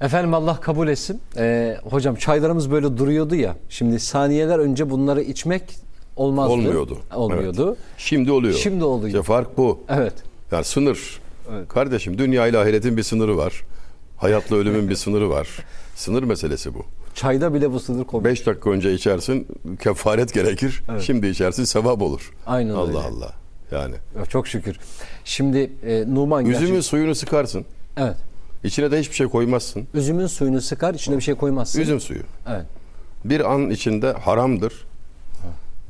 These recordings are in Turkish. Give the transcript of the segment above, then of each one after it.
Efendim Allah kabul etsin. Ee, hocam çaylarımız böyle duruyordu ya. Şimdi saniyeler önce bunları içmek olmazdı. Olmuyordu. Olmuyordu. Evet. Şimdi oluyor. Şimdi oluyor. İşte fark bu. Evet. Yani sınır. Evet. Kardeşim dünya ile ahiretin bir sınırı var. Hayatla ölümün bir sınırı var. Sınır meselesi bu. Çayda bile bu sınır konmuş. 5 dakika önce içersin kefaret gerekir. Evet. Şimdi içersin sevap olur. Aynen Allah öyle. Allah. Yani Çok şükür. Şimdi e, Numan üzümün gerçek- suyunu sıkarsın. Evet. İçine de hiçbir şey koymazsın. Üzümün suyunu sıkar, içine bir şey koymazsın. Üzüm suyu. Evet. Bir an içinde haramdır.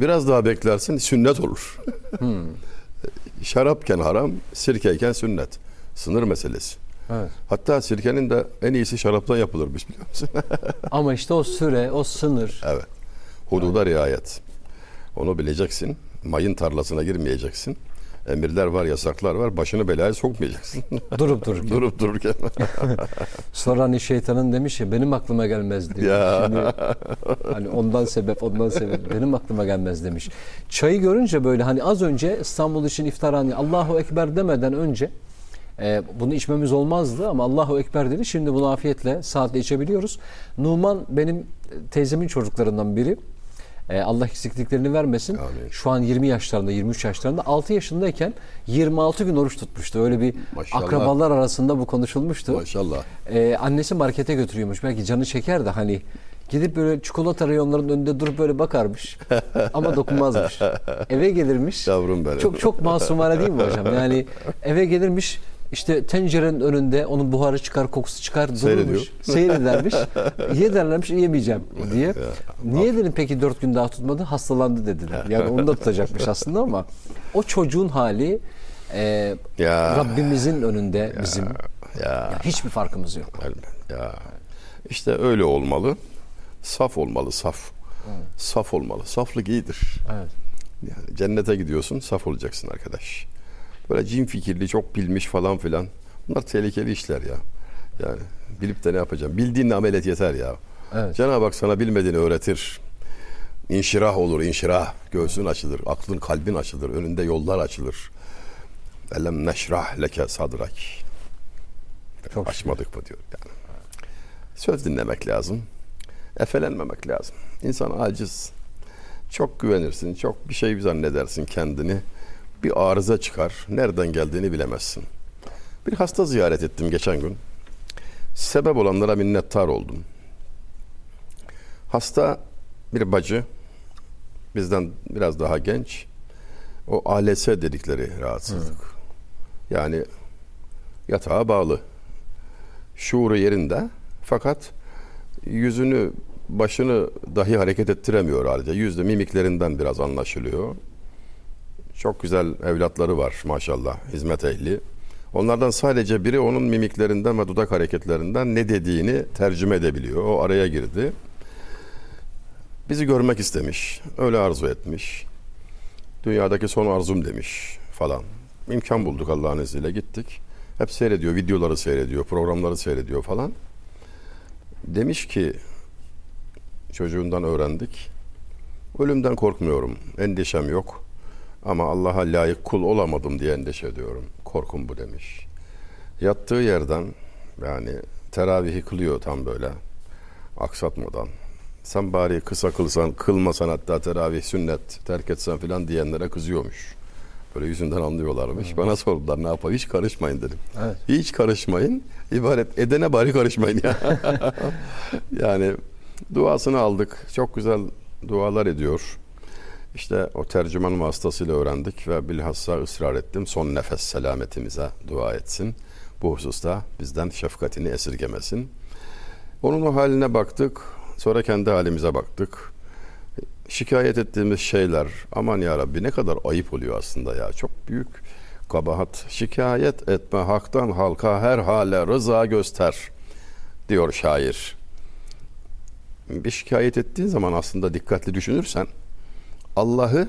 Biraz daha beklersin sünnet olur. Hmm. Şarapken haram, sirkeyken sünnet. Sınır meselesi. Evet. Hatta sirkenin de en iyisi şaraptan yapılırmış biliyor musun? Ama işte o süre, o sınır. evet. Hududa riayet. Onu bileceksin. Mayın tarlasına girmeyeceksin. Emirler var, yasaklar var. Başını belaya sokmayacaksın. durup dururken. Durup dururken. Sonra hani şeytanın demiş ya benim aklıma gelmez diyor. Ya. Şimdi hani ondan sebep ondan sebep benim aklıma gelmez demiş. Çayı görünce böyle hani az önce İstanbul için iftar hani Allahu Ekber demeden önce e, bunu içmemiz olmazdı ama Allahu Ekber dedi. Şimdi bunu afiyetle saatle içebiliyoruz. Numan benim teyzemin çocuklarından biri. E, Allah eksikliklerini vermesin. Amin. Şu an 20 yaşlarında, 23 yaşlarında. 6 yaşındayken 26 gün oruç tutmuştu. Öyle bir Maşallah. akrabalar arasında bu konuşulmuştu. Maşallah. Ee, annesi markete götürüyormuş. Belki canı çeker de hani gidip böyle çikolata reyonlarının önünde durup böyle bakarmış. Ama dokunmazmış. Eve gelirmiş. Yavrum benim. Çok çok masumane değil mi hocam? Yani eve gelirmiş işte tencerenin önünde onun buharı çıkar, kokusu çıkar, dururmuş. Seyredermiş. Ye derlermiş, yemeyeceğim diye. Niye dedim peki dört gün daha tutmadı? Hastalandı dediler. Yani onu da tutacakmış aslında ama o çocuğun hali e, Ya. Rabbimizin önünde bizim Ya. hiçbir farkımız yok. Ya. İşte öyle olmalı. Saf olmalı, saf. Saf olmalı. Saflık iyidir. Evet. Yani cennete gidiyorsun, saf olacaksın arkadaş. Böyle cin fikirli, çok bilmiş falan filan. Bunlar tehlikeli işler ya. Yani bilip de ne yapacağım? Bildiğinle amel et yeter ya. Evet. Cenab-ı Hak sana bilmediğini öğretir. İnşirah olur, inşirah. Göğsün açılır, aklın, kalbin açılır. Önünde yollar açılır. Elem neşrah leke sadrak. Çok Açmadık mı diyor yani. Söz dinlemek lazım. Efelenmemek lazım. İnsan aciz. Çok güvenirsin, çok bir şey zannedersin kendini. Bir arıza çıkar, nereden geldiğini bilemezsin. Bir hasta ziyaret ettim geçen gün. Sebep olanlara minnettar oldum. Hasta bir bacı, bizden biraz daha genç. O ALS dedikleri rahatsızlık. Yani yatağa bağlı. Şuuru yerinde fakat yüzünü başını dahi hareket ettiremiyor halde. Yüzde mimiklerinden biraz anlaşılıyor. Çok güzel evlatları var maşallah hizmet ehli. Onlardan sadece biri onun mimiklerinden ve dudak hareketlerinden ne dediğini tercüme edebiliyor. O araya girdi. Bizi görmek istemiş. Öyle arzu etmiş. Dünyadaki son arzum demiş falan. İmkan bulduk Allah'ın izniyle gittik. Hep seyrediyor, videoları seyrediyor, programları seyrediyor falan. Demiş ki çocuğundan öğrendik. Ölümden korkmuyorum, endişem yok. Ama Allah'a layık kul olamadım diye endişe ediyorum. Korkum bu demiş. Yattığı yerden yani teravihi kılıyor tam böyle aksatmadan. Sen bari kısa kılsan, kılmasan hatta teravih sünnet terk etsen filan diyenlere kızıyormuş. Böyle yüzünden anlıyorlarmış. Bana sordular ne yapayım hiç karışmayın dedim. Evet. Hiç karışmayın. İbaret edene bari karışmayın ya. yani duasını aldık. Çok güzel dualar ediyor. İşte o tercüman vasıtasıyla öğrendik ve bilhassa ısrar ettim. Son nefes selametimize dua etsin. Bu hususta bizden şefkatini esirgemesin. Onun o haline baktık. Sonra kendi halimize baktık. Şikayet ettiğimiz şeyler aman ya Rabbi ne kadar ayıp oluyor aslında ya. Çok büyük kabahat. Şikayet etme haktan halka her hale rıza göster diyor şair. Bir şikayet ettiğin zaman aslında dikkatli düşünürsen Allah'ı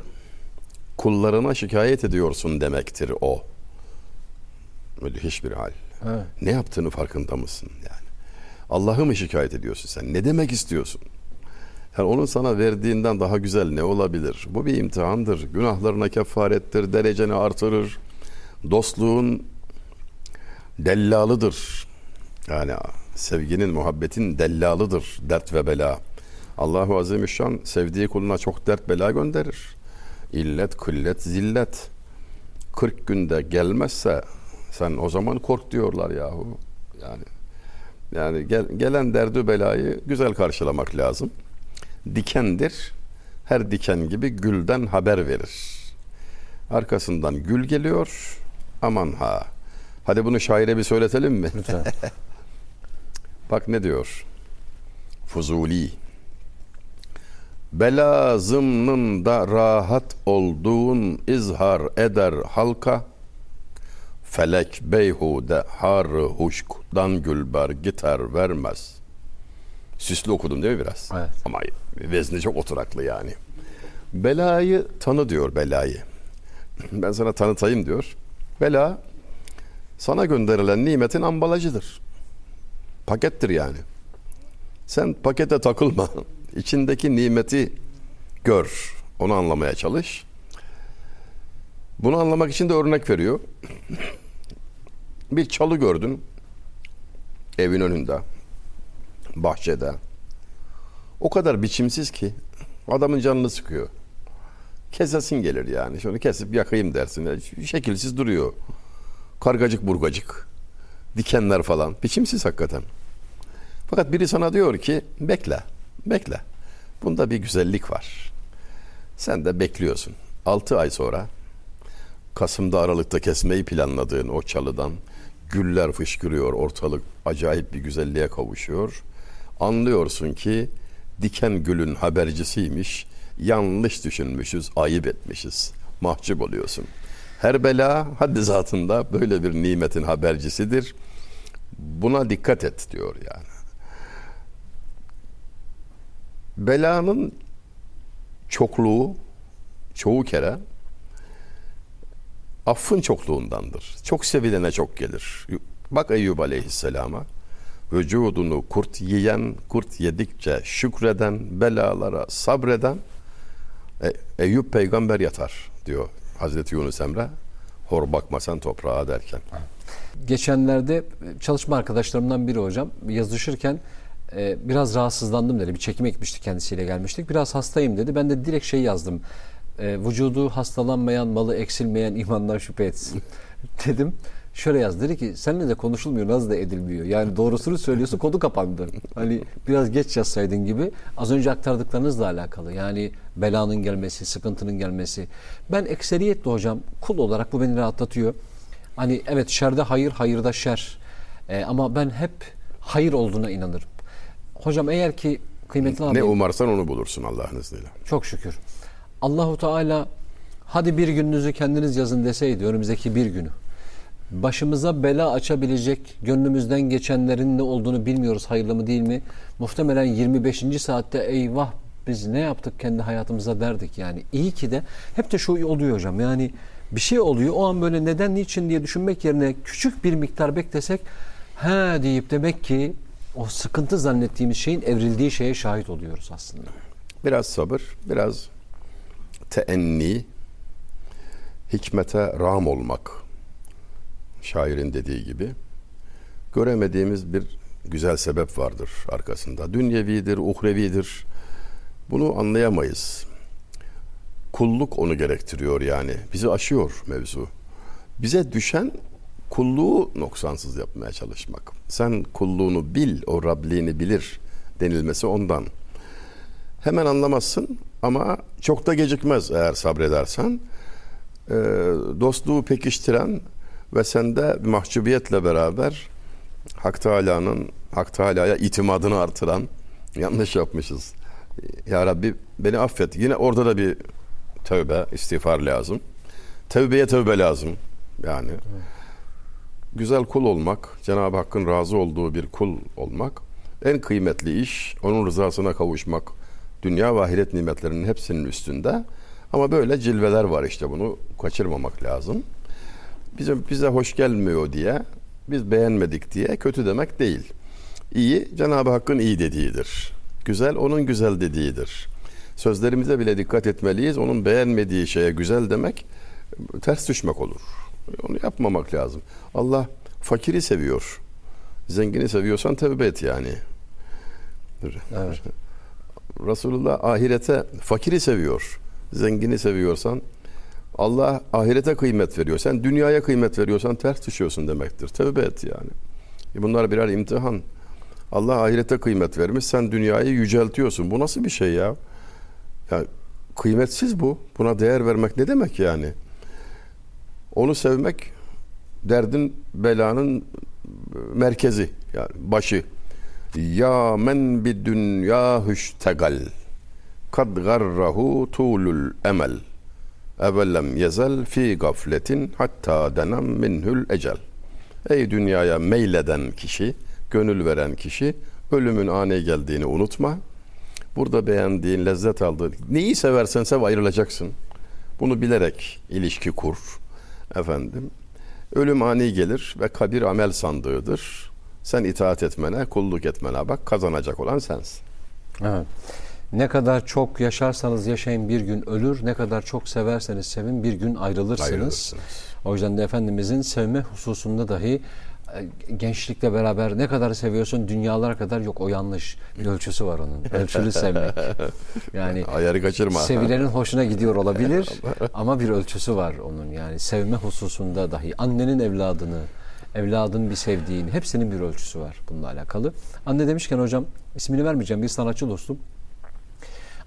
kullarına şikayet ediyorsun demektir o. Müthiş bir hal. Evet. Ne yaptığını farkında mısın yani? Allah'ı mı şikayet ediyorsun sen? Ne demek istiyorsun? Yani onun sana verdiğinden daha güzel ne olabilir? Bu bir imtihandır. Günahlarına kefarettir, dereceni artırır. Dostluğun dellalıdır. Yani sevginin, muhabbetin dellalıdır dert ve bela. Allahu Azimüşşan sevdiği kuluna çok dert bela gönderir. İllet, kıllet, zillet. 40 günde gelmezse sen o zaman kork diyorlar yahu. Yani yani gel, gelen derdi belayı güzel karşılamak lazım. Dikendir. Her diken gibi gülden haber verir. Arkasından gül geliyor. Aman ha. Hadi bunu şaire bir söyletelim mi? Lütfen. Bak ne diyor? Fuzuli. Bela zımnında rahat olduğun izhar eder halka. Felek beyhude har huşkdan gülber gitar vermez. Süslü okudum değil mi biraz? Evet. Ama vezni çok oturaklı yani. Belayı tanı diyor belayı. Ben sana tanıtayım diyor. Bela sana gönderilen nimetin ambalajıdır. Pakettir yani. Sen pakete takılma. İçindeki nimeti gör. Onu anlamaya çalış. Bunu anlamak için de örnek veriyor. Bir çalı gördün. Evin önünde. Bahçede. O kadar biçimsiz ki adamın canını sıkıyor. Kesesin gelir yani. Şunu kesip yakayım dersin. Yani Şekilsiz duruyor. Kargacık burgacık. Dikenler falan. Biçimsiz hakikaten. Fakat biri sana diyor ki bekle, bekle. Bunda bir güzellik var. Sen de bekliyorsun. 6 ay sonra Kasım'da Aralık'ta kesmeyi planladığın o çalıdan güller fışkırıyor, ortalık acayip bir güzelliğe kavuşuyor. Anlıyorsun ki diken gülün habercisiymiş, yanlış düşünmüşüz, ayıp etmişiz. Mahcup oluyorsun. Her bela haddi zatında böyle bir nimetin habercisidir. Buna dikkat et diyor yani. Belanın çokluğu çoğu kere affın çokluğundandır. Çok sevilene çok gelir. Bak Eyyub Aleyhisselam'a. Vücudunu kurt yiyen, kurt yedikçe şükreden, belalara sabreden e, Eyüp peygamber yatar diyor Hazreti Yunus Emre. Hor bakmasan toprağa derken. Geçenlerde çalışma arkadaşlarımdan biri hocam yazışırken e, biraz rahatsızlandım dedi. Bir çekime gitmiştik kendisiyle gelmiştik. Biraz hastayım dedi. Ben de direkt şey yazdım. E, vücudu hastalanmayan, malı eksilmeyen imandan şüphe etsin dedim. Şöyle yaz dedi ki seninle de konuşulmuyor nasıl da edilmiyor. Yani doğrusunu söylüyorsun kodu kapandı. Hani biraz geç yazsaydın gibi. Az önce aktardıklarınızla alakalı. Yani belanın gelmesi, sıkıntının gelmesi. Ben ekseriyetle hocam kul olarak bu beni rahatlatıyor. Hani evet şerde hayır, hayırda şer. E, ama ben hep hayır olduğuna inanırım. Hocam eğer ki kıymetli abi Ne umarsan onu bulursun Allah'ın izniyle. çok şükür. Allahu Teala hadi bir gününüzü kendiniz yazın deseydi önümüzdeki bir günü. Başımıza bela açabilecek gönlümüzden geçenlerin ne olduğunu bilmiyoruz hayırlı mı değil mi? Muhtemelen 25. saatte eyvah biz ne yaptık kendi hayatımıza derdik yani. İyi ki de hep de şu oluyor hocam yani bir şey oluyor o an böyle neden niçin diye düşünmek yerine küçük bir miktar beklesek he deyip demek ki o sıkıntı zannettiğimiz şeyin evrildiği şeye şahit oluyoruz aslında. Biraz sabır, biraz teenni, hikmete ram olmak. Şairin dediği gibi. Göremediğimiz bir güzel sebep vardır arkasında. Dünyevidir, uhrevidir. Bunu anlayamayız. Kulluk onu gerektiriyor yani. Bizi aşıyor mevzu. Bize düşen kulluğu noksansız yapmaya çalışmak. Sen kulluğunu bil, o Rabliğini bilir denilmesi ondan. Hemen anlamazsın ama çok da gecikmez eğer sabredersen. Ee, dostluğu pekiştiren ve sende mahcubiyetle beraber Hak Teala'nın Hak Teala'ya itimadını artıran yanlış yapmışız. Ya Rabbi beni affet. Yine orada da bir tövbe, istiğfar lazım. Tevbeye tövbe lazım. Yani güzel kul olmak, Cenab-ı Hakk'ın razı olduğu bir kul olmak en kıymetli iş, onun rızasına kavuşmak. Dünya ve ahiret nimetlerinin hepsinin üstünde. Ama böyle cilveler var işte bunu kaçırmamak lazım. Bize bize hoş gelmiyor diye, biz beğenmedik diye kötü demek değil. İyi Cenab-ı Hakk'ın iyi dediğidir. Güzel onun güzel dediğidir. Sözlerimize bile dikkat etmeliyiz. Onun beğenmediği şeye güzel demek ters düşmek olur. Onu yapmamak lazım. Allah fakiri seviyor. Zengini seviyorsan tevbe et yani. Evet. Resulullah ahirete fakiri seviyor. Zengini seviyorsan Allah ahirete kıymet veriyor. Sen dünyaya kıymet veriyorsan ters düşüyorsun demektir. Tevbe et yani. E bunlar birer imtihan. Allah ahirete kıymet vermiş. Sen dünyayı yüceltiyorsun. Bu nasıl bir şey ya? Ya kıymetsiz bu. Buna değer vermek ne demek yani? Onu sevmek derdin belanın merkezi yani başı. Ya men bi dünya hüştegal kad garrahu tulul emel evellem yezel fi gafletin hatta denam minhül ecel. Ey dünyaya meyleden kişi, gönül veren kişi ölümün ani geldiğini unutma. Burada beğendiğin, lezzet aldığın, neyi seversen sev ayrılacaksın. Bunu bilerek ilişki kur. Efendim, ölüm ani gelir ve kabir amel sandığıdır. Sen itaat etmene, kulluk etmene bak, kazanacak olan sensin. Evet. Ne kadar çok yaşarsanız yaşayın bir gün ölür, ne kadar çok severseniz sevin bir gün ayrılırsınız. Ayrılırsınız. O yüzden de Efendimizin sevme hususunda dahi gençlikle beraber ne kadar seviyorsun dünyalar kadar yok o yanlış. Bir ölçüsü var onun. Ölçülü sevmek. Yani Ayarı kaçırma. sevilenin hoşuna gidiyor olabilir ama bir ölçüsü var onun. Yani sevme hususunda dahi annenin evladını, evladın bir sevdiğini hepsinin bir ölçüsü var bununla alakalı. Anne demişken hocam ismini vermeyeceğim bir sanatçı dostum.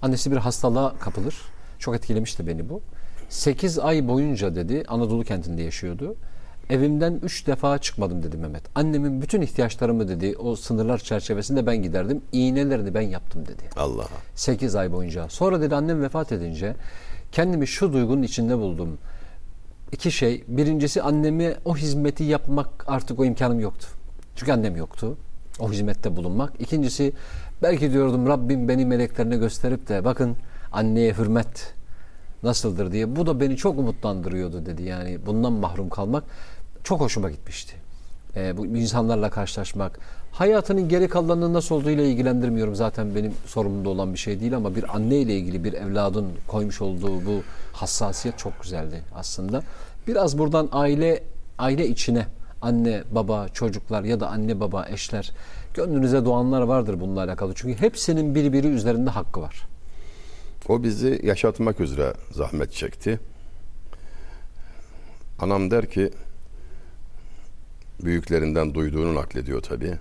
Annesi bir hastalığa kapılır. Çok etkilemişti beni bu. 8 ay boyunca dedi Anadolu kentinde yaşıyordu. Evimden 3 defa çıkmadım dedi Mehmet. Annemin bütün ihtiyaçlarımı dedi o sınırlar çerçevesinde ben giderdim. İğnelerini ben yaptım dedi. Allah. 8 ay boyunca. Sonra dedi annem vefat edince kendimi şu duygunun içinde buldum. İki şey. Birincisi anneme o hizmeti yapmak artık o imkanım yoktu. Çünkü annem yoktu. O hizmette bulunmak. İkincisi belki diyordum Rabbim beni meleklerine gösterip de bakın anneye hürmet nasıldır diye. Bu da beni çok umutlandırıyordu dedi. Yani bundan mahrum kalmak çok hoşuma gitmişti. Ee, bu insanlarla karşılaşmak. Hayatının geri kalanının nasıl olduğu ile ilgilendirmiyorum. Zaten benim sorumluluğumda olan bir şey değil ama bir anne ile ilgili bir evladın koymuş olduğu bu hassasiyet çok güzeldi aslında. Biraz buradan aile aile içine anne, baba, çocuklar ya da anne, baba, eşler gönlünüze doğanlar vardır bununla alakalı. Çünkü hepsinin birbiri üzerinde hakkı var. O bizi yaşatmak üzere zahmet çekti. Anam der ki büyüklerinden duyduğunu naklediyor tabi.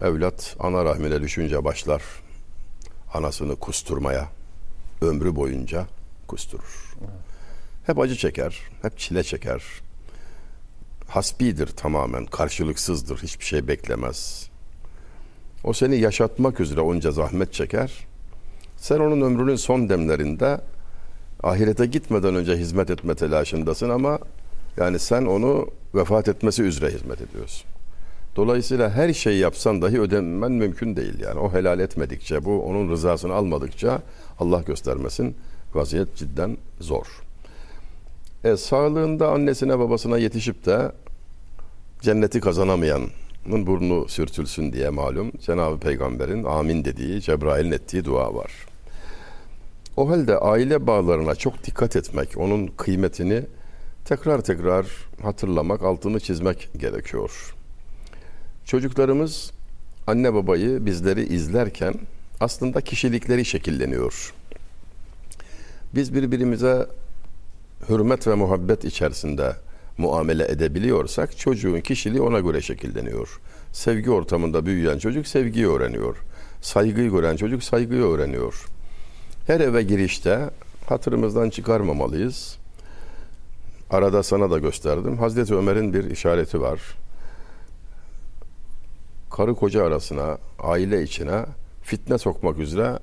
Evlat ana rahmine düşünce başlar anasını kusturmaya. Ömrü boyunca kusturur. Hep acı çeker, hep çile çeker. Hasbidir tamamen, karşılıksızdır, hiçbir şey beklemez. O seni yaşatmak üzere onca zahmet çeker. Sen onun ömrünün son demlerinde ahirete gitmeden önce hizmet etme telaşındasın ama yani sen onu vefat etmesi üzere hizmet ediyorsun. Dolayısıyla her şeyi yapsan dahi ödemen mümkün değil yani. O helal etmedikçe, bu onun rızasını almadıkça Allah göstermesin vaziyet cidden zor. E, sağlığında annesine babasına yetişip de cenneti kazanamayanın burnu sürtülsün diye malum Cenab-ı Peygamber'in amin dediği, Cebrail'in ettiği dua var. O halde aile bağlarına çok dikkat etmek, onun kıymetini tekrar tekrar hatırlamak, altını çizmek gerekiyor. Çocuklarımız anne babayı bizleri izlerken aslında kişilikleri şekilleniyor. Biz birbirimize hürmet ve muhabbet içerisinde muamele edebiliyorsak çocuğun kişiliği ona göre şekilleniyor. Sevgi ortamında büyüyen çocuk sevgiyi öğreniyor. Saygıyı gören çocuk saygıyı öğreniyor. Her eve girişte hatırımızdan çıkarmamalıyız. Arada sana da gösterdim. Hazreti Ömer'in bir işareti var. Karı koca arasına, aile içine fitne sokmak üzere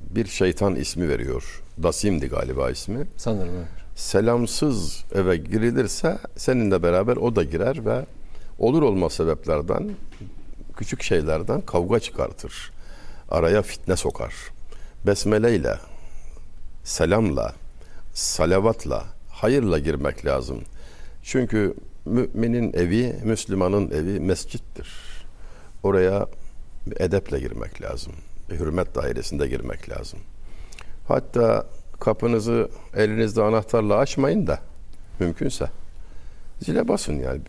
bir şeytan ismi veriyor. Dasim'di galiba ismi. Sanırım evet. Selamsız eve girilirse seninle beraber o da girer ve olur olmaz sebeplerden, küçük şeylerden kavga çıkartır. Araya fitne sokar. Besmele ile, selamla, salavatla, hayırla girmek lazım. Çünkü müminin evi, Müslümanın evi mescittir. Oraya edeple girmek lazım. Bir hürmet dairesinde girmek lazım. Hatta kapınızı elinizde anahtarla açmayın da mümkünse zile basın yani.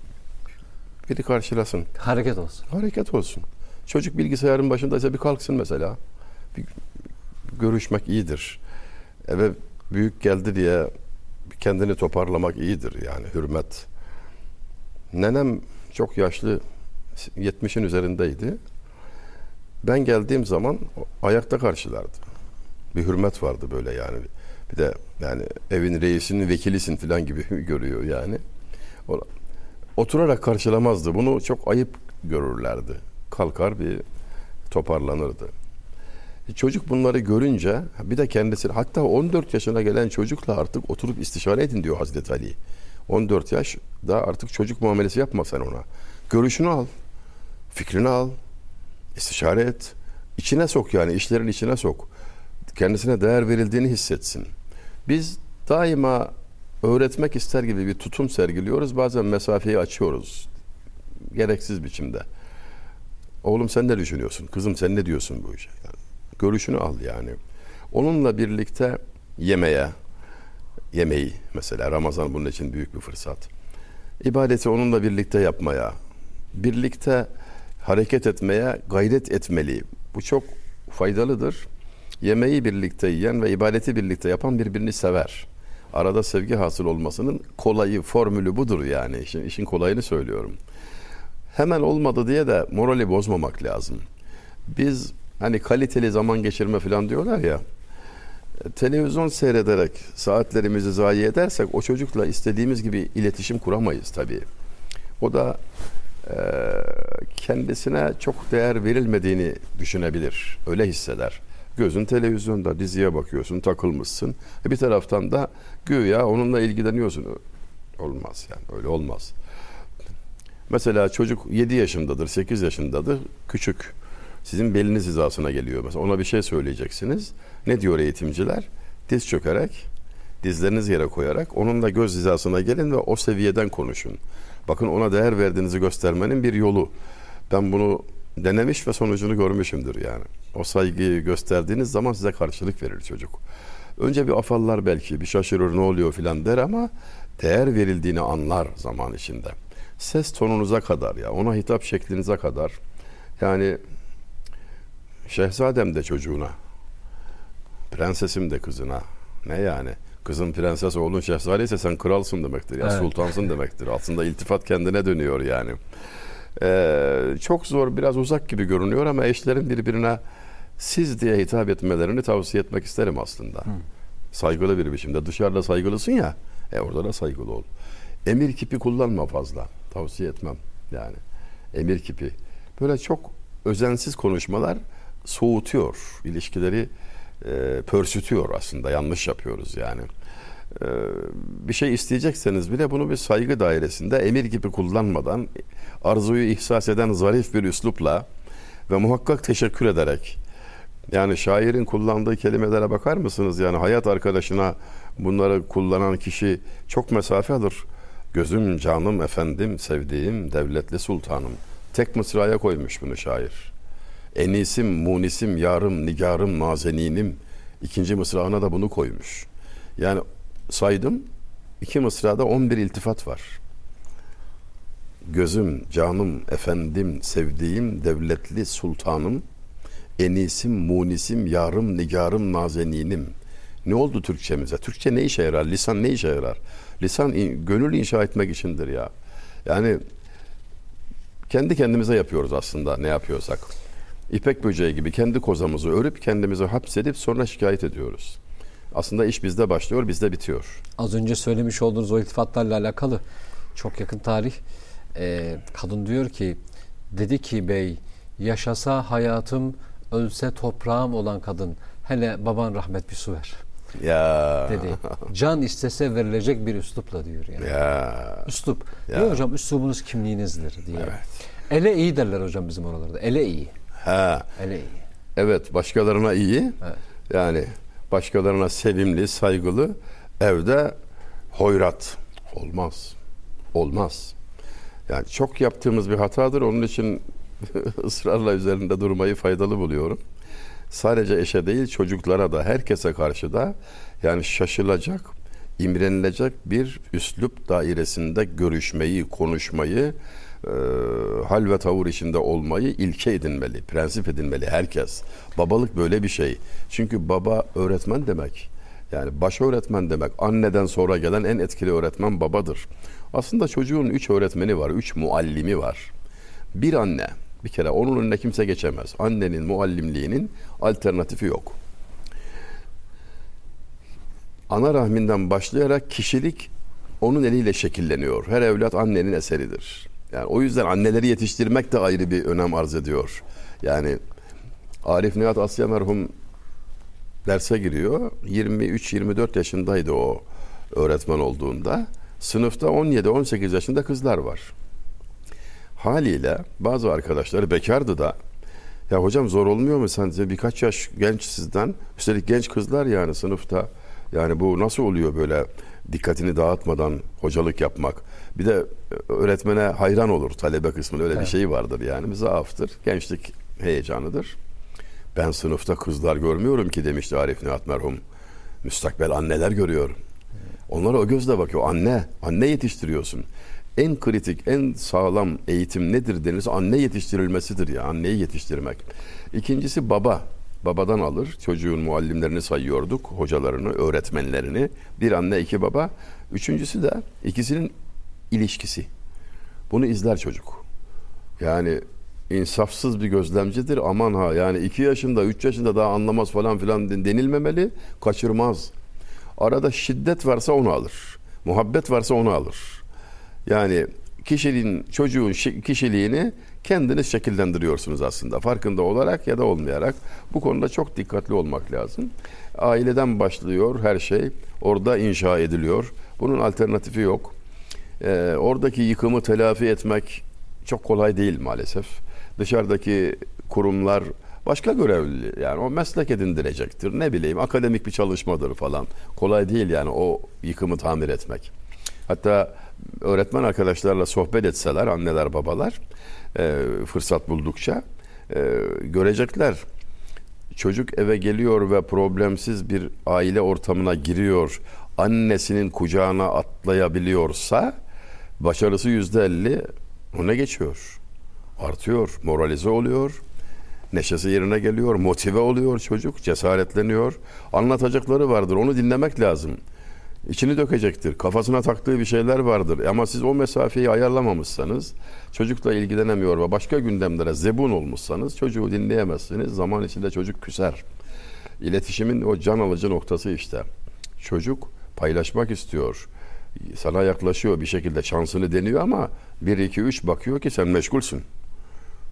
biri karşılasın. Hareket olsun. Hareket olsun. Çocuk bilgisayarın başındaysa bir kalksın mesela. Bir görüşmek iyidir. Eve büyük geldi diye kendini toparlamak iyidir yani hürmet. Nenem çok yaşlı 70'in üzerindeydi. Ben geldiğim zaman ayakta karşılardı. Bir hürmet vardı böyle yani. Bir de yani evin reisinin vekilisin falan gibi görüyor yani. Oturarak karşılamazdı. Bunu çok ayıp görürlerdi. Kalkar bir toparlanırdı. Çocuk bunları görünce bir de kendisi hatta 14 yaşına gelen çocukla artık oturup istişare edin diyor Hazreti Ali. 14 yaş da artık çocuk muamelesi yapma sen ona. Görüşünü al. Fikrini al. istişare et. İçine sok yani işlerin içine sok. Kendisine değer verildiğini hissetsin. Biz daima öğretmek ister gibi bir tutum sergiliyoruz. Bazen mesafeyi açıyoruz. Gereksiz biçimde. Oğlum sen ne düşünüyorsun? Kızım sen ne diyorsun bu işe? Yani görüşünü al yani. Onunla birlikte yemeye, yemeği mesela Ramazan bunun için büyük bir fırsat. İbadeti onunla birlikte yapmaya, birlikte hareket etmeye gayret etmeli. Bu çok faydalıdır. Yemeği birlikte yiyen ve ibadeti birlikte yapan birbirini sever. Arada sevgi hasıl olmasının kolayı, formülü budur yani. İşin, işin kolayını söylüyorum. Hemen olmadı diye de morali bozmamak lazım. Biz hani kaliteli zaman geçirme falan diyorlar ya. Televizyon seyrederek saatlerimizi zayi edersek o çocukla istediğimiz gibi iletişim kuramayız tabii. O da e, kendisine çok değer verilmediğini düşünebilir. Öyle hisseder. Gözün televizyonda diziye bakıyorsun, takılmışsın. E, bir taraftan da güya onunla ilgileniyorsun. Olmaz yani öyle olmaz. Mesela çocuk 7 yaşındadır, 8 yaşındadır, küçük. Sizin beliniz hizasına geliyor. Mesela ona bir şey söyleyeceksiniz. Ne diyor eğitimciler? Diz çökerek, dizlerinizi yere koyarak onunla göz hizasına gelin ve o seviyeden konuşun. Bakın ona değer verdiğinizi göstermenin bir yolu. Ben bunu denemiş ve sonucunu görmüşümdür yani. O saygıyı gösterdiğiniz zaman size karşılık verir çocuk. Önce bir afallar belki, bir şaşırır ne oluyor filan der ama değer verildiğini anlar zaman içinde. Ses tonunuza kadar ya, ona hitap şeklinize kadar. Yani şehzadem de çocuğuna, prensesim de kızına. Ne yani? Kızın prenses, oğlun şehzade ise sen kralsın demektir. Ya Evet. sultansın demektir. Aslında iltifat kendine dönüyor yani. Ee, çok zor, biraz uzak gibi görünüyor ama eşlerin birbirine siz diye hitap etmelerini tavsiye etmek isterim aslında. Saygılı bir biçimde. Dışarıda saygılısın ya, e orada da saygılı ol. Emir kipi kullanma fazla. Tavsiye etmem yani. Emir kipi. Böyle çok özensiz konuşmalar soğutuyor. ilişkileri e, pörsütüyor aslında. Yanlış yapıyoruz yani. E, bir şey isteyecekseniz bile bunu bir saygı dairesinde emir gibi kullanmadan arzuyu ihsas eden zarif bir üslupla ve muhakkak teşekkür ederek yani şairin kullandığı kelimelere bakar mısınız? Yani hayat arkadaşına bunları kullanan kişi çok mesafe alır. Gözüm, canım, efendim, sevdiğim, devletli sultanım. Tek mısraya koymuş bunu şair. Enisim, munisim, yarım, nigarım, nazeninim. İkinci mısrağına da bunu koymuş. Yani saydım, iki mısrada 11 iltifat var. Gözüm, canım, efendim, sevdiğim, devletli sultanım. Enisim, munisim, yarım, nigarım, nazeninim. Ne oldu Türkçemize? Türkçe ne işe yarar? Lisan ne işe yarar? Lisan in- gönül inşa etmek içindir ya. Yani kendi kendimize yapıyoruz aslında ne yapıyorsak. İpek böceği gibi kendi kozamızı örüp kendimizi hapsedip sonra şikayet ediyoruz. Aslında iş bizde başlıyor, bizde bitiyor. Az önce söylemiş olduğunuz o iltifatlarla alakalı çok yakın tarih. Ee, kadın diyor ki dedi ki bey yaşasa hayatım ölse toprağım olan kadın hele baban rahmet bir su ver Ya. dedi. Can istese verilecek bir üslupla diyor yani. Ya. Üslup. Ya. Diyor hocam üslubunuz kimliğinizdir diye. Evet. Ele iyi derler hocam bizim oralarda. Ele iyi. Ha. Ele iyi. Evet, başkalarına iyi. Evet. Yani başkalarına sevimli, saygılı. Evde hoyrat. Olmaz. Olmaz. Yani çok yaptığımız bir hatadır. Onun için ısrarla üzerinde durmayı faydalı buluyorum. Sadece eşe değil çocuklara da herkese karşı da yani şaşılacak, imrenilecek bir üslup dairesinde görüşmeyi, konuşmayı e, hal ve tavır içinde olmayı ilke edinmeli, prensip edinmeli herkes. Babalık böyle bir şey. Çünkü baba öğretmen demek. Yani baş öğretmen demek. Anneden sonra gelen en etkili öğretmen babadır. Aslında çocuğun üç öğretmeni var, üç muallimi var. Bir anne, bir kere onun önüne kimse geçemez. Annenin muallimliğinin alternatifi yok. Ana rahminden başlayarak kişilik onun eliyle şekilleniyor. Her evlat annenin eseridir. Yani o yüzden anneleri yetiştirmek de ayrı bir önem arz ediyor. Yani Arif Nihat Asya merhum derse giriyor. 23-24 yaşındaydı o öğretmen olduğunda. Sınıfta 17-18 yaşında kızlar var. Haliyle bazı arkadaşları bekardı da ya hocam zor olmuyor mu sence birkaç yaş genç sizden üstelik genç kızlar yani sınıfta yani bu nasıl oluyor böyle dikkatini dağıtmadan hocalık yapmak bir de öğretmene hayran olur talebe kısmında öyle Evet. bir şey vardır yani zaaftır gençlik heyecanıdır ben sınıfta kızlar görmüyorum ki demişti Arif Nihat merhum müstakbel anneler görüyorum onlara o gözle bakıyor anne anne yetiştiriyorsun en kritik, en sağlam eğitim nedir denirse anne yetiştirilmesidir ya. Anneyi yetiştirmek. İkincisi baba. Babadan alır. Çocuğun muallimlerini sayıyorduk. Hocalarını, öğretmenlerini. Bir anne, iki baba. Üçüncüsü de ikisinin ilişkisi. Bunu izler çocuk. Yani insafsız bir gözlemcidir. Aman ha yani iki yaşında, üç yaşında daha anlamaz falan filan denilmemeli. Kaçırmaz. Arada şiddet varsa onu alır. Muhabbet varsa onu alır. Yani kişiliğin, çocuğun şi- kişiliğini kendiniz şekillendiriyorsunuz aslında. Farkında olarak ya da olmayarak. Bu konuda çok dikkatli olmak lazım. Aileden başlıyor her şey. Orada inşa ediliyor. Bunun alternatifi yok. Ee, oradaki yıkımı telafi etmek çok kolay değil maalesef. Dışarıdaki kurumlar başka görevli yani o meslek edindirecektir. Ne bileyim akademik bir çalışmadır falan. Kolay değil yani o yıkımı tamir etmek. Hatta öğretmen arkadaşlarla sohbet etseler anneler babalar e, fırsat buldukça e, görecekler. Çocuk eve geliyor ve problemsiz bir aile ortamına giriyor. Annesinin kucağına atlayabiliyorsa başarısı yüzde elli ona geçiyor. Artıyor, moralize oluyor. Neşesi yerine geliyor, motive oluyor çocuk, cesaretleniyor. Anlatacakları vardır, onu dinlemek lazım. İçini dökecektir. Kafasına taktığı bir şeyler vardır. Ama siz o mesafeyi ayarlamamışsanız, çocukla ilgilenemiyor ve başka gündemlere zebun olmuşsanız çocuğu dinleyemezsiniz. Zaman içinde çocuk küser. İletişimin o can alıcı noktası işte. Çocuk paylaşmak istiyor. Sana yaklaşıyor bir şekilde şansını deniyor ama 1 2 3 bakıyor ki sen meşgulsün.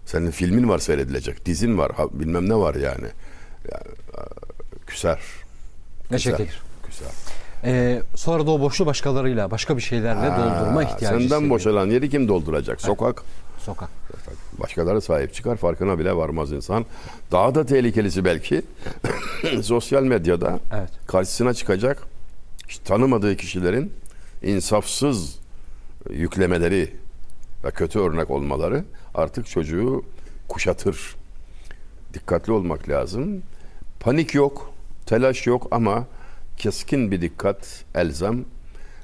Senin filmin var seyredilecek, dizin var, ha- bilmem ne var yani. yani küser. Ne şeker. Küser. Ee, sonra da o boşluğu başkalarıyla, başka bir şeylerle doldurma Ha, ihtiyacı Senden hissediyor. boşalan yeri kim dolduracak? Sokak. Sokak. Başkaları sahip çıkar farkına bile varmaz insan. Daha da tehlikelisi belki sosyal medyada Evet. karşısına çıkacak tanımadığı kişilerin insafsız yüklemeleri ve kötü örnek olmaları artık çocuğu kuşatır. Dikkatli olmak lazım. Panik yok, telaş yok ama keskin bir dikkat elzem.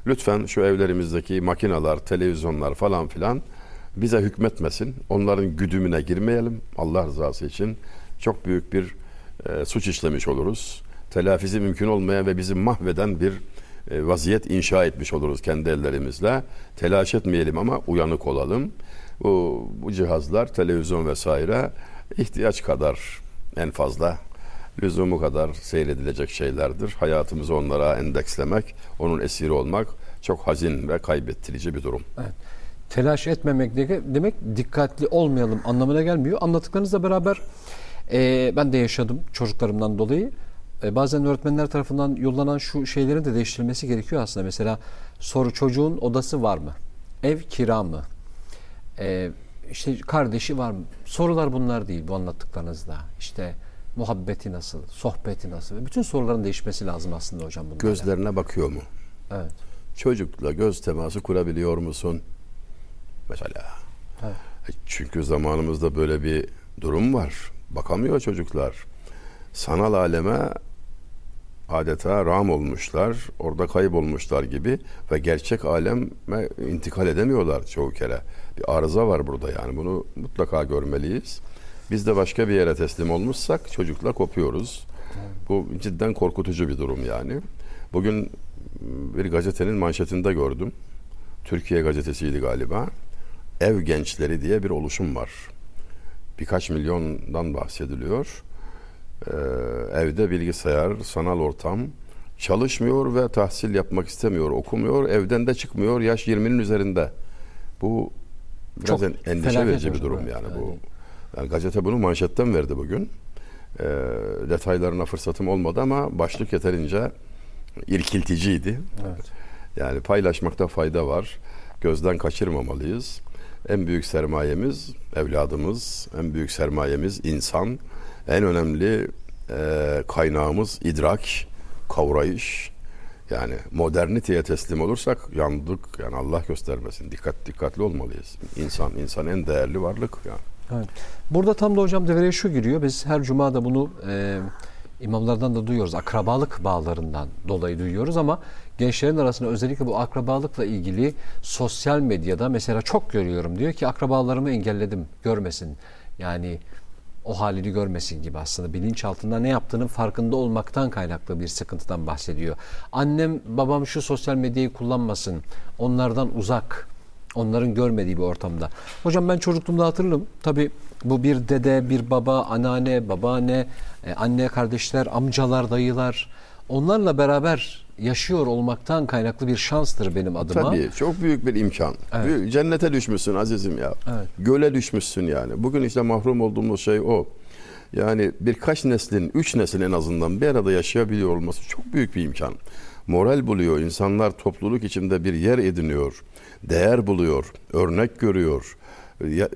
Lütfen şu evlerimizdeki makineler, televizyonlar falan filan bize hükmetmesin. Onların güdümüne girmeyelim. Allah rızası için çok büyük bir e, suç işlemiş oluruz. Telafisi mümkün olmayan ve bizi mahveden bir vaziyet inşa etmiş oluruz kendi ellerimizle. Telaş etmeyelim ama uyanık olalım. Bu, bu cihazlar, televizyon vesaire ihtiyaç kadar en fazla lüzumu kadar seyredilecek şeylerdir. Hayatımızı onlara endekslemek, onun esiri olmak çok hazin ve kaybettirici bir durum. Telaş etmemek de- demek dikkatli olmayalım anlamına gelmiyor. Anlattıklarınızla beraber e, ben de yaşadım çocuklarımdan dolayı. E, bazen öğretmenler tarafından yollanan şu şeylerin de değiştirilmesi gerekiyor aslında. Mesela soru çocuğun odası var mı? Ev kira mı? E, işte kardeşi var mı? Sorular bunlar değil bu anlattıklarınızda. İşte muhabbeti nasıl, sohbeti nasıl? Bütün soruların değişmesi lazım aslında hocam bunlara. Gözlerine bakıyor mu? Evet. Çocukla göz teması kurabiliyor musun? Mesela. Evet. E, Çünkü zamanımızda böyle bir durum var. Bakamıyor çocuklar. Sanal aleme adeta ram olmuşlar, orada kaybolmuşlar gibi ve gerçek aleme intikal edemiyorlar çoğu kere. Bir arıza var burada yani bunu mutlaka görmeliyiz. Biz de başka bir yere teslim olmuşsak çocukla kopuyoruz. Bu cidden korkutucu bir durum yani. Bugün bir gazetenin manşetinde gördüm. Türkiye gazetesiydi galiba. Ev gençleri diye bir oluşum var. Birkaç milyondan bahsediliyor. Ee, evde bilgisayar, sanal ortam çalışmıyor ve tahsil yapmak istemiyor, okumuyor, evden de çıkmıyor. Yaş 20'nin üzerinde. Bu biraz Çok en- endişe verici bir durum evet. yani, bu. Yani- Yani gazete bunu manşetten verdi bugün. Ee, detaylarına fırsatım olmadı ama başlık yeterince irkilticiydi. Evet. Yani paylaşmakta fayda var. Gözden kaçırmamalıyız. En büyük sermayemiz evladımız, en büyük sermayemiz insan. En önemli e, kaynağımız idrak, kavrayış. Yani moderniteye teslim olursak yandık. Yani Allah göstermesin. Dikkat dikkatli olmalıyız. İnsan insan en değerli varlık yani. Evet. Burada tam da hocam devreye şu giriyor. Biz her cuma da bunu e, imamlardan da duyuyoruz. Akrabalık bağlarından dolayı duyuyoruz ama gençlerin arasında özellikle bu akrabalıkla ilgili sosyal medyada mesela çok görüyorum. Diyor ki akrabalarımı engelledim görmesin. Yani o halini görmesin gibi aslında bilinçaltında ne yaptığının farkında olmaktan kaynaklı bir sıkıntıdan bahsediyor. Annem babam şu sosyal medyayı kullanmasın. Onlardan uzak. Onların görmediği bir ortamda. Hocam ben çocukluğumda hatırlarım. Tabi bu bir dede, bir baba, anneanne, babaanne, e, anne, kardeşler, amcalar, dayılar. Onlarla beraber yaşıyor olmaktan kaynaklı bir şanstır benim adıma. Tabii çok büyük bir imkan. Evet. Büyük- Cennete düşmüşsün azizim ya. Evet. Göle düşmüşsün yani. Bugün işte mahrum olduğumuz şey o. Yani birkaç neslin, üç nesil en azından bir arada yaşayabiliyor olması çok büyük bir imkan. Moral buluyor, insanlar topluluk içinde bir yer ediniyor, değer buluyor, örnek görüyor,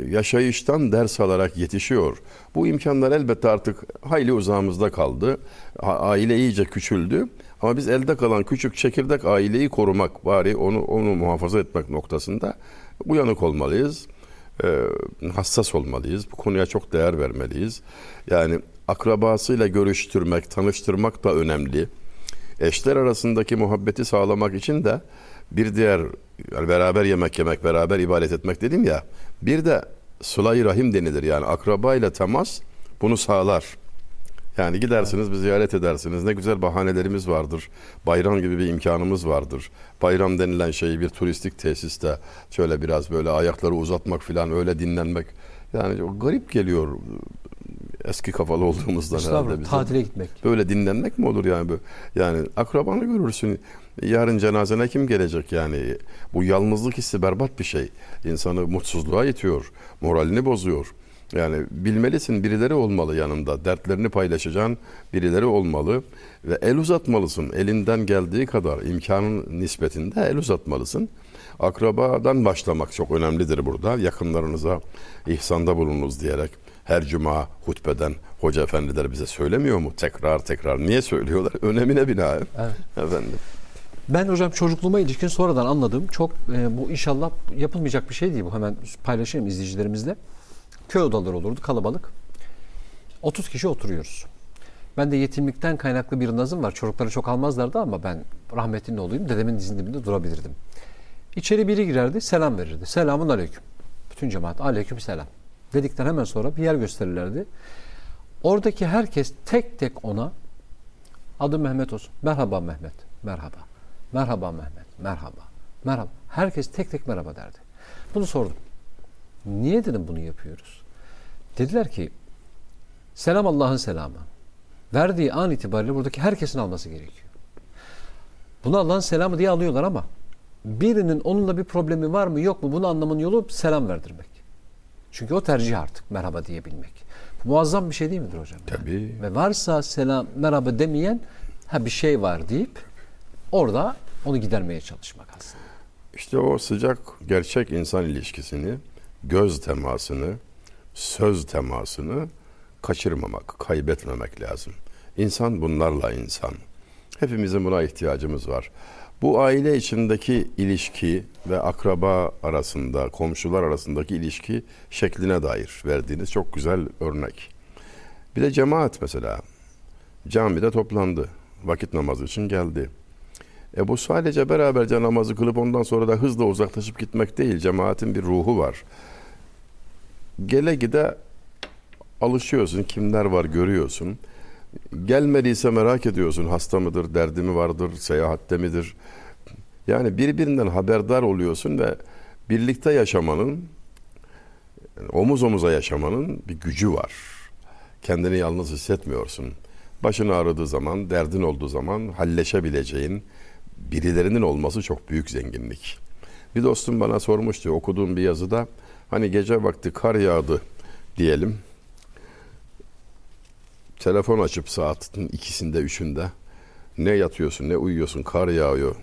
yaşayıştan ders alarak yetişiyor. Bu imkanlar elbette artık hayli uzağımızda kaldı. Aile iyice küçüldü. Ama biz elde kalan küçük çekirdek aileyi korumak, bari onu onu muhafaza etmek noktasında uyanık olmalıyız. Ee, hassas olmalıyız. Bu konuya çok değer vermeliyiz. Yani akrabasıyla görüştürmek, tanıştırmak da önemli. Eşler arasındaki muhabbeti sağlamak için de bir diğer yani beraber yemek yemek, beraber ibadet etmek dedim ya. Bir de sıla-i rahim denilir. Yani akraba ile temas bunu sağlar. Yani gidersiniz bir ziyaret edersiniz. Ne güzel bahanelerimiz vardır. Bayram gibi bir imkanımız vardır. Bayram denilen şeyi bir turistik tesiste şöyle biraz böyle ayakları uzatmak falan öyle dinlenmek. Yani o garip geliyor eski kafalı olduğumuzdan herhalde bize. tatile gitmek. Böyle dinlenmek mi olur yani? Yani akrabanı görürsün. Yarın cenazene kim gelecek yani? Bu yalnızlık hissi berbat bir şey. İnsanı mutsuzluğa itiyor. Moralini bozuyor. Yani bilmelisin birileri olmalı yanında. Dertlerini paylaşacağın birileri olmalı. Ve el uzatmalısın. Elinden geldiği kadar imkanın nispetinde el uzatmalısın. Akrabadan başlamak çok önemlidir burada. Yakınlarınıza ihsanda bulunuz diyerek her cuma hutbeden hoca efendiler bize söylemiyor mu? Tekrar tekrar. Niye söylüyorlar? Önemine binaen. Evet. Efendim. Ben hocam çocukluğuma ilişkin sonradan anladım. Çok e, bu inşallah yapılmayacak bir şey değil bu. Hemen paylaşayım izleyicilerimizle. Köy odaları olurdu kalabalık. 30 kişi oturuyoruz. Ben de yetimlikten kaynaklı bir nazım var. Çocukları çok almazlardı ama ben rahmetlinin oğluyum. Dedemin dizinin dibinde durabilirdim. İçeri biri girerdi, selam verirdi. Selamun aleyküm. Bütün cemaat aleyküm selam. Dedikten hemen sonra bir yer gösterirlerdi. Oradaki herkes tek tek ona adı Mehmet olsun. Merhaba Mehmet. Merhaba. Merhaba Mehmet. Merhaba. Merhaba. Herkes tek tek merhaba derdi. Bunu sordum. Niye dedim bunu yapıyoruz? Dediler ki selam Allah'ın selamı. Verdiği an itibariyle buradaki herkesin alması gerekiyor. Bunu Allah'ın selamı diye alıyorlar ama birinin onunla bir problemi var mı yok mu bunu anlamın yolu selam verdirmek. Çünkü o tercih artık merhaba diyebilmek. Bu muazzam bir şey değil midir hocam? Yani? Tabii. Ve varsa selam merhaba demeyen ha bir şey var deyip orada onu gidermeye çalışmak aslında. İşte o sıcak gerçek insan ilişkisini, göz temasını, söz temasını kaçırmamak, kaybetmemek lazım. İnsan bunlarla insan. Hepimizin buna ihtiyacımız var. Bu aile içindeki ilişki ve akraba arasında, komşular arasındaki ilişki şekline dair verdiğiniz çok güzel örnek. Bir de cemaat mesela. Camide toplandı. vakit namazı için geldi. E bu sadece beraberce namazı kılıp ondan sonra da hızla uzaklaşıp gitmek değil. Cemaatin bir ruhu var. Gele gide alışıyorsun. Kimler var görüyorsun. Gelmediyse merak ediyorsun. Hasta mıdır, derdi mi vardır, seyahatte midir? Yani birbirinden haberdar oluyorsun ve birlikte yaşamanın, omuz omuza yaşamanın bir gücü var. Kendini yalnız hissetmiyorsun. Başın ağrıdığı zaman, derdin olduğu zaman halleşebileceğin birilerinin olması çok büyük zenginlik. Bir dostum bana sormuştu okuduğum bir yazıda hani gece vakti kar yağdı diyelim. Telefon açıp saatin ikisinde üçünde ne yatıyorsun ne uyuyorsun kar yağıyor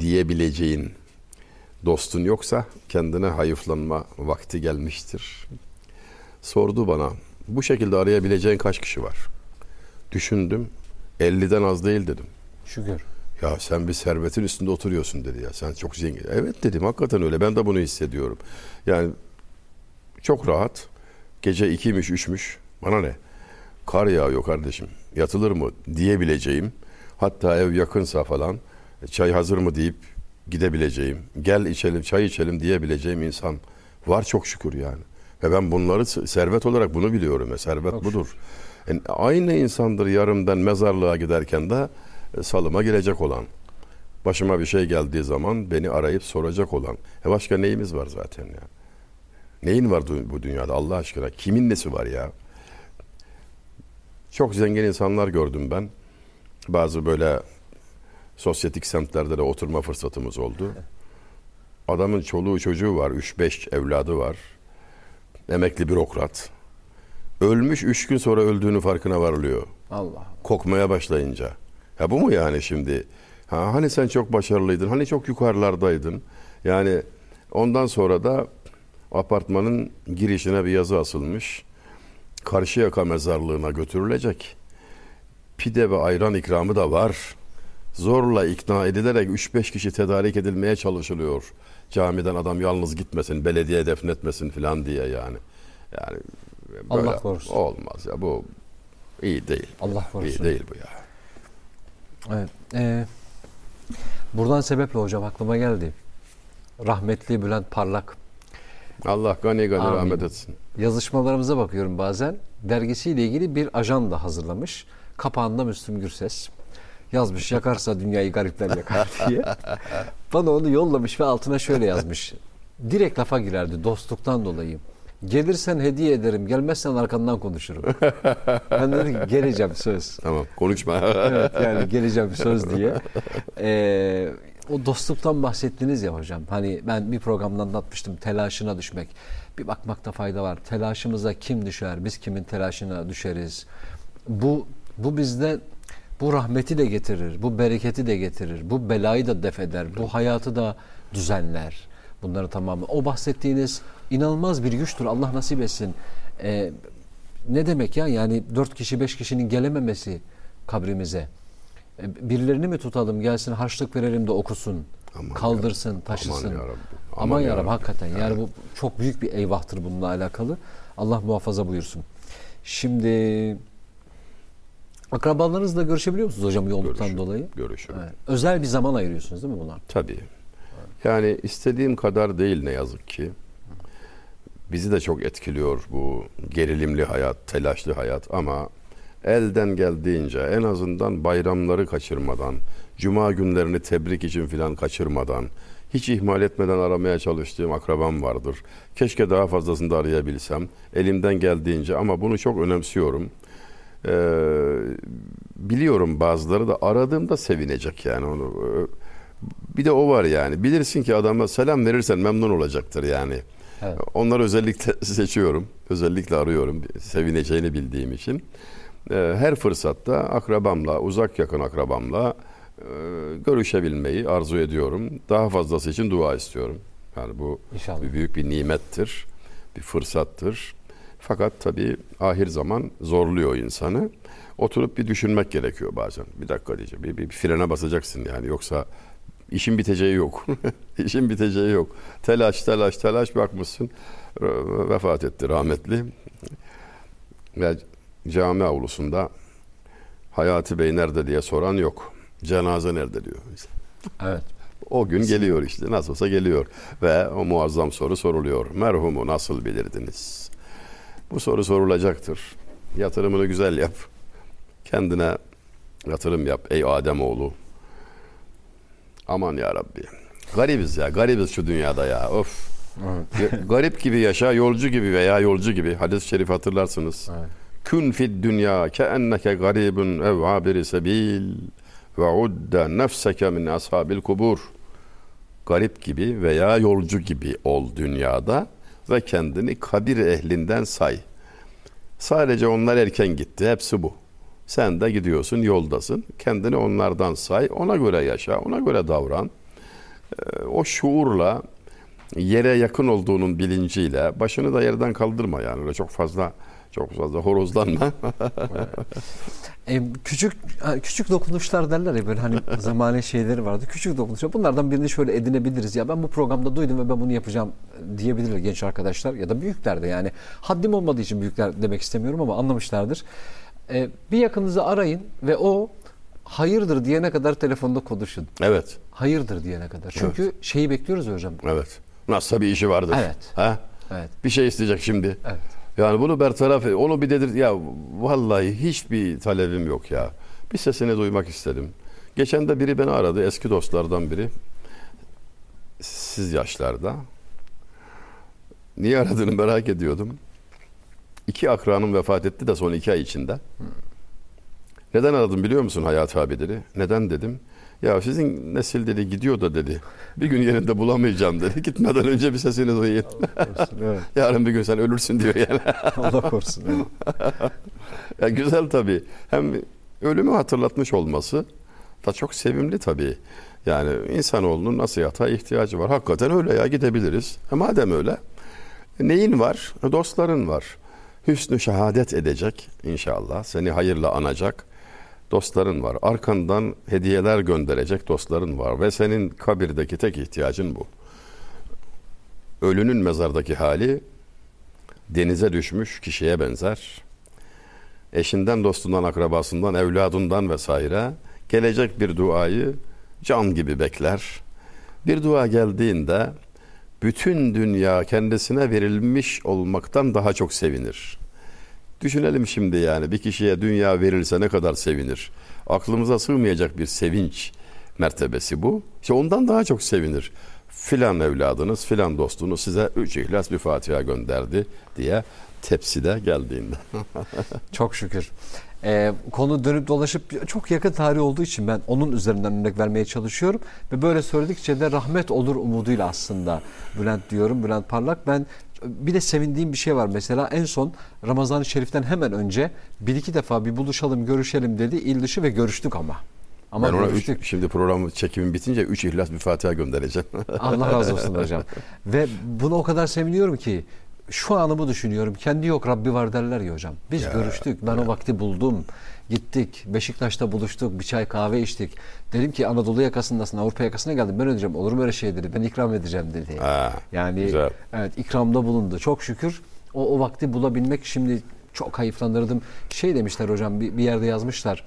diyebileceğin dostun yoksa kendine hayıflanma vakti gelmiştir. Sordu bana bu şekilde arayabileceğin kaç kişi var? Düşündüm 50'den az değil dedim. Şükür. Ya sen bir servetin üstünde oturuyorsun dedi ya. Sen çok zengin. Evet dedim hakikaten öyle. Ben de bunu hissediyorum. Yani çok rahat. Gece ikiymiş, üçmüş. Bana ne? Kar yağıyor kardeşim. Yatılır mı diyebileceğim. Hatta ev yakınsa falan çay hazır mı deyip gidebileceğim. Gel içelim, çay içelim diyebileceğim insan var çok şükür yani. Ve ben bunları servet olarak bunu biliyorum. Ya. Servet Çok budur. Yani aynı insandır yarın ben mezarlığa giderken de e, salıma girecek olan. Başıma bir şey geldiği zaman beni arayıp soracak olan. E başka neyimiz var zaten ya? Neyin var bu dünyada Allah aşkına? Kimin nesi var ya? Çok zengin insanlar gördüm ben. Bazı böyle sosyetik semtlerde de oturma fırsatımız oldu. Adamın çoluğu çocuğu var. 3-5 evladı var. Emekli bürokrat. Ölmüş 3 gün sonra öldüğünü farkına varılıyor Allah. kokmaya başlayınca. Ya bu mu yani şimdi? Ha, hani sen çok başarılıydın, hani çok yukarılardaydın. Yani ondan sonra da apartmanın girişine bir yazı asılmış. Karşıyaka mezarlığına götürülecek. Pide ve ayran ikramı da var. Zorla ikna edilerek 3-5 kişi tedarik edilmeye çalışılıyor. Camiden adam yalnız gitmesin, belediye defnetmesin falan diye yani. Yani böyle Allah korusun. Olmaz ya bu iyi değil. Allah İyi korusun. değil bu ya. Evet. Ee, buradan sebeple hocam aklıma geldi. Rahmetli Bülent Parlak. Allah gani gani Amin. rahmet etsin. Yazışmalarımıza bakıyorum bazen. Dergisiyle ilgili bir ajanda hazırlamış. Kapağında Müslüm Gürses. Yazmış yakarsa dünyayı garipler yakar diye. Bana onu yollamış ve altına şöyle yazmış. Direkt lafa girerdi dostluktan dolayı. Gelirsen hediye ederim, gelmezsen arkandan konuşurum. ben dedim ki geleceğim söz. Tamam konuşma. Evet yani geleceğim söz diye. Ee, o dostluktan bahsettiniz ya hocam. Hani ben bir programda anlatmıştım telaşına düşmek. Bir bakmakta fayda var. Telaşımıza kim düşer? Biz kimin telaşına düşeriz? Bu bu bizde bu rahmeti de getirir, bu bereketi de getirir, bu belayı da def eder, bu hayatı da düzenler. Bunları tamamı. O bahsettiğiniz inanılmaz bir güçtür. Allah nasip etsin. Ee, ne demek ya? Yani dört kişi, beş kişinin gelememesi kabrimize. E, Birilerini mi tutalım gelsin harçlık verelim de okusun. Aman kaldırsın, Aman taşısın. ya Rabbi. Aman, Aman ya ya Rabbi, Rabbi. hakikaten. Yani bu çok büyük bir eyvahtır bununla alakalı. Allah muhafaza buyursun. Şimdi akrabalarınızla görüşebiliyor musunuz hocam yoğunluktan Görüşürüm, dolayı? Görüşürüm. Evet. Özel bir zaman ayırıyorsunuz değil mi buna? Tabii. Yani istediğim kadar değil ne yazık ki. Bizi de çok etkiliyor bu gerilimli hayat, telaşlı hayat ama elden geldiğince en azından bayramları kaçırmadan, cuma günlerini tebrik için filan kaçırmadan, hiç ihmal etmeden aramaya çalıştığım akrabam vardır. Keşke daha fazlasını da arayabilsem. Elimden geldiğince ama bunu çok önemsiyorum. Ee, biliyorum bazıları da aradığımda sevinecek yani onu. Ee, Bir de o var yani. Bilirsin ki adama selam verirsen memnun olacaktır yani. Evet. Onları özellikle seçiyorum. Özellikle arıyorum. Sevineceğini bildiğim için. Ee, Her fırsatta akrabamla, uzak yakın akrabamla e, görüşebilmeyi arzu ediyorum. Daha fazlası için dua istiyorum. Yani bu İnşallah. bir büyük bir nimettir, bir fırsattır. Fakat tabii ahir zaman zorluyor insanı. Oturup bir düşünmek gerekiyor bazen. Bir dakika diyeceğim. Bir, bir, bir frene basacaksın yani. Yoksa işin biteceği yok. işin biteceği yok. Telaş, telaş, telaş bakmışsın. Vefat etti rahmetli. Ve cami avlusunda Hayati Bey nerede diye soran yok. Cenaze nerede diyor. Evet. O gün geliyor işte nasıl olsa geliyor ve o muazzam soru soruluyor. Merhumu nasıl bilirdiniz? Bu soru sorulacaktır. Yatırımını güzel yap. Kendine yatırım yap ey Ademoğlu. Aman ya Rabbi. Garibiz ya, garibiz şu dünyada ya. Of. Evet. Garip gibi yaşa, yolcu gibi veya yolcu gibi. Hadis-i şerif hatırlarsınız. Evet. Kun fid dünya ke enneke garibun ev abiri sebil ve udde nefseke min ashabil kubur. Garip gibi veya yolcu gibi ol dünyada ve kendini kabir ehlinden say. Sadece onlar erken gitti. Hepsi bu. Sen de gidiyorsun, yoldasın. Kendini onlardan say. Ona göre yaşa, ona göre davran. Ee, o şuurla yere yakın olduğunun bilinciyle başını da yerden kaldırma yani öyle çok fazla çok fazla horozlanma. E, küçük küçük dokunuşlar derler ya böyle hani zamane şeyleri vardı. Küçük dokunuşlar. Bunlardan birini şöyle edinebiliriz. Ya ben bu programda duydum ve ben bunu yapacağım diyebilirler genç arkadaşlar ya da büyükler de yani. Haddim olmadığı için büyükler demek istemiyorum ama anlamışlardır. E, bir yakınınızı arayın ve o hayırdır diyene kadar telefonda konuşun. evet, Hayırdır diyene kadar. Çünkü şeyi bekliyoruz hocam. evet. Nasılsa bir işi vardır. Evet. Ha? Evet. Bir şey isteyecek şimdi. Evet. Yani bunu bertaraf et. Onu bir dedir. Ya vallahi hiçbir talebim yok ya. Bir sesini duymak istedim. Geçen de biri beni aradı. Eski dostlardan biri. Siz yaşlarda. Niye aradığını merak ediyordum. İki akranım vefat etti de son iki ay içinde. Neden aradım biliyor musun Hayat abi dedi. Neden dedim. Ya sizin nesil dedi gidiyor da dedi. Bir gün yerinde bulamayacağım dedi. Gitmeden önce bir sesini duyayım. evet. Yarın bir gün sen ölürsün diyor yani. Allah korusun. Evet. ya güzel tabii. Hem ölümü hatırlatmış olması da çok sevimli tabii. Yani insanoğlunun nasihata ihtiyacı var. Hakikaten öyle ya gidebiliriz. E madem öyle neyin var? Dostların var. Hüsnü şehadet edecek inşallah. Seni hayırla anacak dostların var. Arkandan hediyeler gönderecek dostların var. Ve senin kabirdeki tek ihtiyacın bu. Ölünün mezardaki hali denize düşmüş kişiye benzer. Eşinden, dostundan, akrabasından, evladından vesaire gelecek bir duayı can gibi bekler. Bir dua geldiğinde bütün dünya kendisine verilmiş olmaktan daha çok sevinir. Düşünelim şimdi yani bir kişiye dünya verilse ne kadar sevinir. Aklımıza sığmayacak bir sevinç mertebesi bu. İşte ondan daha çok sevinir. Filan evladınız, filan dostunuz size üç ihlas bir Fatiha gönderdi diye tepside geldiğinde. Çok şükür. Ee, konu dönüp dolaşıp çok yakın tarih olduğu için ben onun üzerinden örnek vermeye çalışıyorum. Ve böyle söyledikçe de rahmet olur umuduyla aslında Bülent diyorum. Bülent Parlak ben bir de sevindiğim bir şey var mesela en son Ramazan-ı Şerif'ten hemen önce bir iki defa bir buluşalım görüşelim dedi il dışı ve görüştük ama. Ama ben ona görüştük. üç, şimdi program çekimim bitince üç ihlas bir Fatiha göndereceğim. Allah razı olsun hocam. Ve buna o kadar seviniyorum ki şu anımı düşünüyorum. Kendi yok Rabbi var derler ya hocam. Biz Ya, görüştük. Ben o vakti buldum. Gittik. Beşiktaş'ta buluştuk. Bir çay kahve içtik. Dedim ki Anadolu yakasındasın. Avrupa yakasına geldim. Ben ödeyeceğim. Olur mu öyle şey dedi. Ben ikram edeceğim dedi. Ha, yani güzel. evet ikramda bulundu. Çok şükür o, o vakti bulabilmek şimdi çok hayıflandırdım. Şey demişler hocam bir, bir yerde yazmışlar.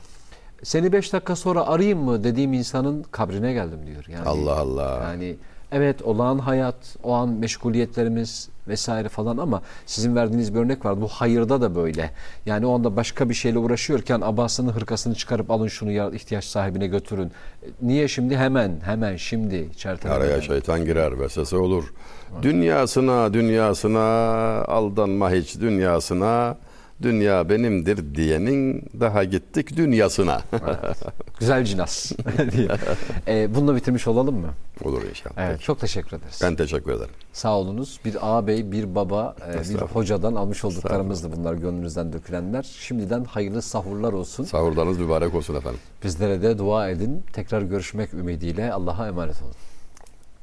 Seni beş dakika sonra arayayım mı dediğim insanın kabrine geldim diyor. Yani, Allah Allah. Yani evet olağan hayat, o an meşguliyetlerimiz vesaire falan ama sizin verdiğiniz bir örnek vardı. Bu hayırda da böyle. Yani o anda başka bir şeyle uğraşıyorken abasını hırkasını çıkarıp alın şunu ya ihtiyaç sahibine götürün. Niye şimdi? Hemen, hemen şimdi çertelemeden. Araya şeytan girer vesvese olur. Dünyasına dünyasına aldanma hiç dünyasına dünya benimdir diyenin daha gittik dünyasına. Güzel cinas. ee, bununla bitirmiş olalım mı? olur inşallah. Evet, çok teşekkür ederiz. Ben teşekkür ederim. Sağ olunuz. Bir ağabey, bir baba, e, bir hocadan almış olduklarımızdı bunlar gönlünüzden dökülenler. Şimdiden hayırlı sahurlar olsun. Sahurlarınız mübarek olsun efendim. Bizlere de dua edin. Tekrar görüşmek ümidiyle Allah'a emanet olun.